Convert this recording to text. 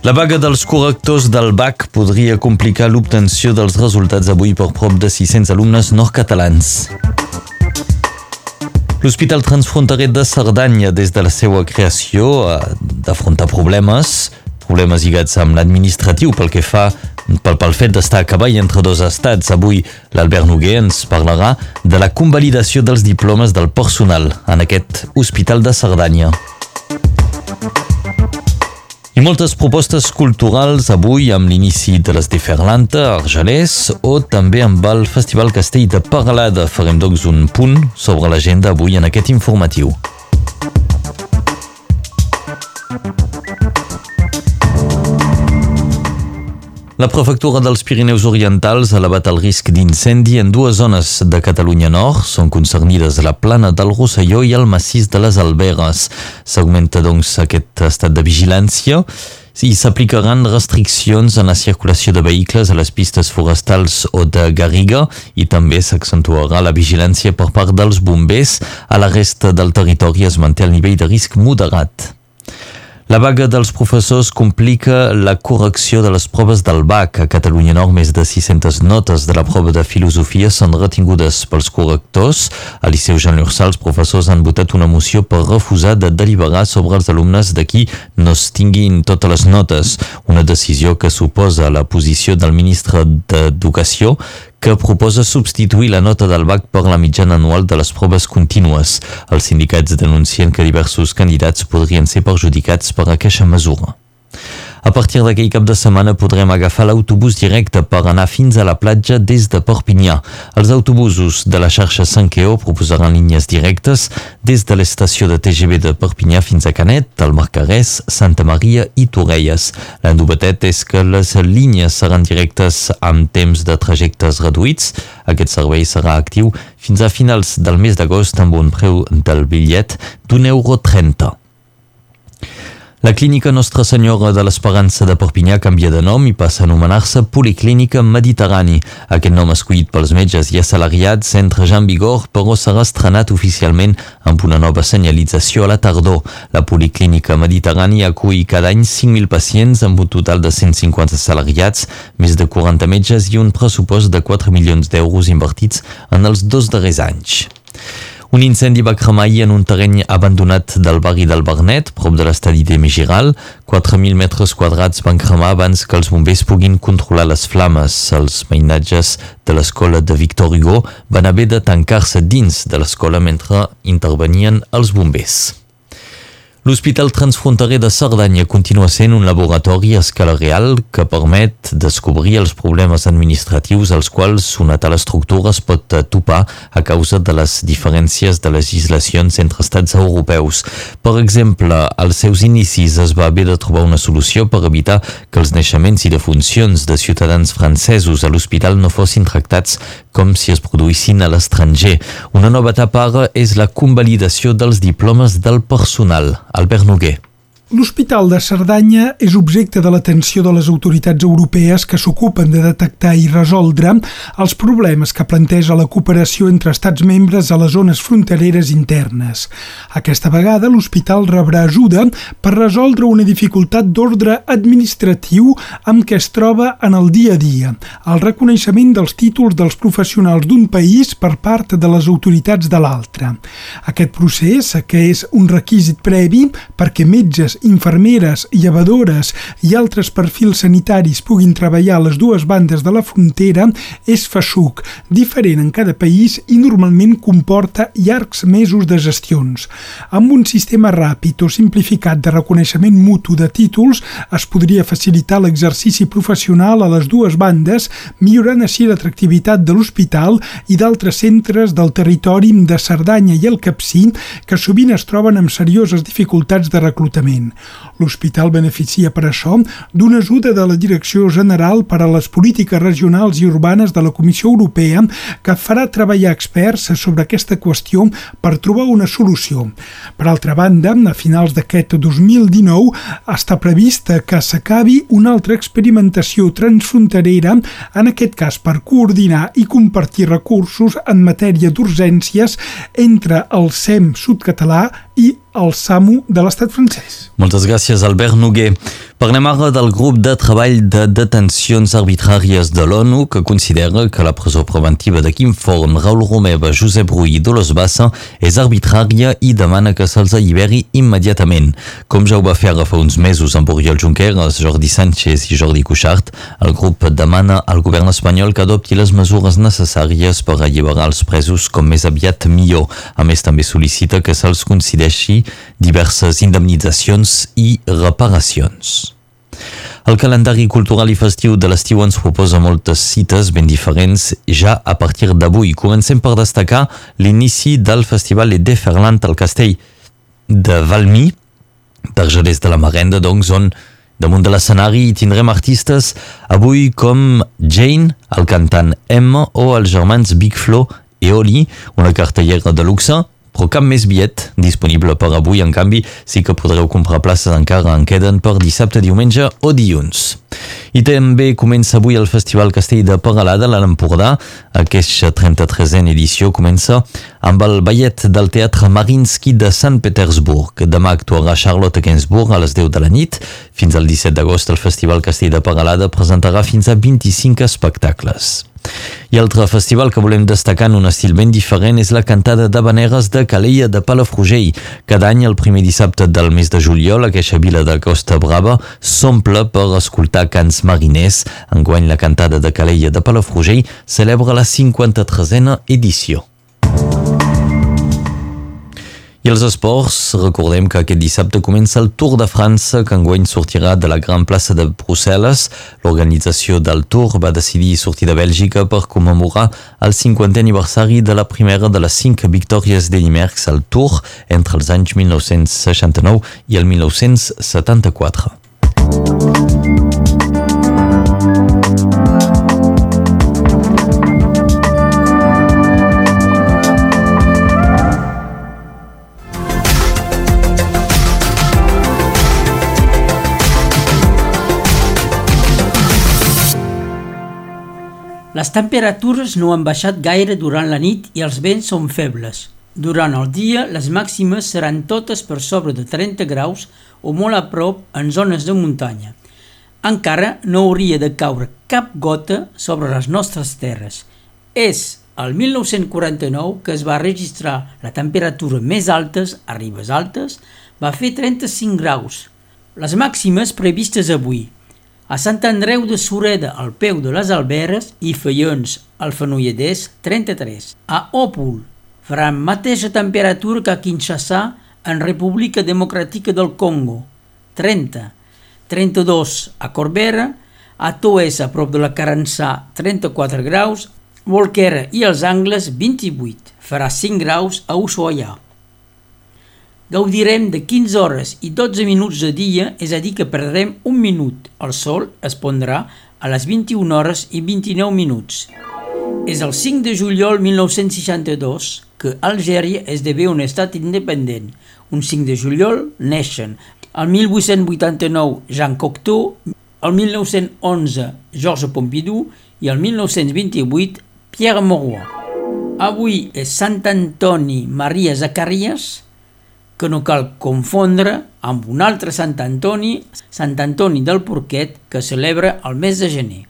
La vaga dels correctors del BAC podria complicar l'obtenció dels resultats avui per prop de 600 alumnes nord-catalans. L'Hospital Transfronterer de Cerdanya, des de la seva creació, ha d'afrontar problemes, problemes lligats amb l'administratiu pel que fa pel, pel fet d'estar a cavall entre dos estats. Avui l'Albert Noguer ens parlarà de la convalidació dels diplomes del personal en aquest Hospital de Cerdanya. I moltes propostes culturals avui amb l'inici de les de Ferlanta a Argelès o també amb el Festival Castell de Paralada. Farem doncs un punt sobre l'agenda avui en aquest informatiu. La prefectura dels Pirineus Orientals ha elevat el risc d'incendi en dues zones de Catalunya Nord. Són concernides la plana del Rosselló i el massís de les Alberes. S'augmenta, doncs, aquest estat de vigilància i s'aplicaran restriccions en la circulació de vehicles a les pistes forestals o de Garriga i també s'accentuarà la vigilància per part dels bombers. A la resta del territori es manté el nivell de risc moderat. La vaga dels professors complica la correcció de les proves del BAC. A Catalunya Nord, més de 600 notes de la prova de filosofia són retingudes pels correctors. A Liceu Jean Lursal, els professors han votat una moció per refusar de deliberar sobre els alumnes de qui no es tinguin totes les notes. Una decisió que suposa la posició del ministre d'Educació que proposa substituir la nota del BAC per la mitjana anual de les proves contínues. Els sindicats denuncien que diversos candidats podrien ser perjudicats per aquesta mesura. A partir d'aquell cap de setmana podrem agafar l'autobús directe per anar fins a la platja des de Perpinyà. Els autobusos de la xarxa Sanqueo proposaran línies directes des de l'estació de TGV de Perpinyà fins a Canet, el Marcarès, Santa Maria i Torelles. La novetat és que les línies seran directes amb temps de trajectes reduïts. Aquest servei serà actiu fins a finals del mes d'agost amb un preu del bitllet d'un euro 30. La clínica Nostra Senyora de l'Esperança de Perpinyà canvia de nom i passa a anomenar-se Policlínica Mediterrani. Aquest nom escollit pels metges i assalariats entre ja en vigor, però serà estrenat oficialment amb una nova senyalització a la tardor. La Policlínica Mediterrani acull cada any 5.000 pacients amb un total de 150 assalariats, més de 40 metges i un pressupost de 4 milions d'euros invertits en els dos darrers anys. Un incendi va cremar en un terreny abandonat del barri del Bernet, prop de l'estadi de Megiral. 4.000 metres quadrats van cremar abans que els bombers puguin controlar les flames. Els mainatges de l'escola de Victor Hugo van haver de tancar-se dins de l'escola mentre intervenien els bombers. L'Hospital Transfronterer de Cerdanya continua sent un laboratori a escala real que permet descobrir els problemes administratius als quals una tal estructura es pot topar a causa de les diferències de legislacions entre estats europeus. Per exemple, als seus inicis es va haver de trobar una solució per evitar que els naixements i defuncions de ciutadans francesos a l'hospital no fossin tractats com si es produïssin a l'estranger. Una nova etapa ara és la convalidació dels diplomes del personal. Albert Noguer. L'Hospital de Cerdanya és objecte de l'atenció de les autoritats europees que s'ocupen de detectar i resoldre els problemes que planteja la cooperació entre estats membres a les zones frontereres internes. Aquesta vegada l'hospital rebrà ajuda per resoldre una dificultat d'ordre administratiu amb què es troba en el dia a dia, el reconeixement dels títols dels professionals d'un país per part de les autoritats de l'altre. Aquest procés, que és un requisit previ perquè metges infermeres, llevadores i altres perfils sanitaris puguin treballar a les dues bandes de la frontera és feixuc, diferent en cada país i normalment comporta llargs mesos de gestions. Amb un sistema ràpid o simplificat de reconeixement mutu de títols es podria facilitar l'exercici professional a les dues bandes, millorant així l'atractivitat de l'hospital i d'altres centres del territori de Cerdanya i el Capcí que sovint es troben amb serioses dificultats de reclutament. L'hospital beneficia per això d'una ajuda de la Direcció General per a les Polítiques Regionals i Urbanes de la Comissió Europea que farà treballar experts sobre aquesta qüestió per trobar una solució. Per altra banda, a finals d'aquest 2019 està prevista que s'acabi una altra experimentació transfronterera, en aquest cas per coordinar i compartir recursos en matèria d'urgències entre el SEM sud-català i el SAMU de l'estat francès. Moltes gràcies, Albert Noguer. Parlem ara del grup de treball de detencions arbitràries de l'ONU que considera que la presó preventiva de Quim Forn, Raül Romeva, Josep Rull i Dolors Bassa és arbitrària i demana que se'ls alliberi immediatament. Com ja ho va fer ara fa uns mesos amb Oriol Junqueras, Jordi Sánchez i Jordi Cuixart, el grup demana al govern espanyol que adopti les mesures necessàries per alliberar els presos com més aviat millor. A més, també sol·licita que se'ls concedeixi diverses indemnitzacions i reparacions. El calendari cultural i festiu de l'estiu ens proposa moltes cites ben diferents ja a partir d'avui. Comencem per destacar l'inici del Festival de Ferland al castell de Valmy, d'Argelers de la Marenda, doncs, on damunt de l'escenari hi tindrem artistes avui com Jane, el cantant Emma o els germans Big Flo i Oli, una cartellera de luxe, però cap més bitllet disponible per avui. En canvi, sí que podreu comprar places encara en queden per dissabte, diumenge o dilluns. I també comença avui el Festival Castell de Peralada a l'Empordà. Aquesta 33a edició comença amb el ballet del Teatre Marinsky de Sant Petersburg. Demà actuarà Charlotte Gainsbourg a les 10 de la nit. Fins al 17 d'agost el Festival Castell de Peralada presentarà fins a 25 espectacles. I altre festival que volem destacar en un estil ben diferent és la cantada d'habaneres de Calella de Palafrugell. Cada any, el primer dissabte del mes de juliol, aquesta vila de Costa Brava s'omple per escoltar cants mariners. Enguany, la cantada de Calella de Palafrugell celebra la 53a edició. I els esports, recordem que aquest dissabte comença el Tour de França, que enguany sortirà de la Gran Plaça de Brussel·les. L'organització del Tour va decidir sortir de Bèlgica per commemorar el 50è aniversari de la primera de les cinc victòries de al Tour entre els anys 1969 i el 1974. Les temperatures no han baixat gaire durant la nit i els vents són febles. Durant el dia, les màximes seran totes per sobre de 30 graus o molt a prop en zones de muntanya. Encara no hauria de caure cap gota sobre les nostres terres. És el 1949 que es va registrar la temperatura més altes a Ribes Altes, va fer 35 graus. Les màximes previstes avui, a Sant Andreu de Sureda, al peu de les Alberes, i Feions, al Fenolledès, 33. A Òpol, farà mateixa temperatura que a Kinshasa, en República Democràtica del Congo, 30. 32 a Corbera, a Toès, a prop de la Carançà, 34 graus, Volquera i els Angles, 28. Farà 5 graus a Ushuaia. Gaudirem de 15 hores i 12 minuts de dia, és a dir que perdrem un minut. El sol es pondrà a les 21 hores i 29 minuts. És el 5 de juliol 1962 que Algèria esdevé un estat independent. Un 5 de juliol neixen el 1889 Jean Cocteau, el 1911 Georges Pompidou i el 1928 Pierre Mauroy. Avui és Sant Antoni Maria Zacarias, que no cal confondre amb un altre Sant Antoni, Sant Antoni del Porquet, que celebra el mes de gener.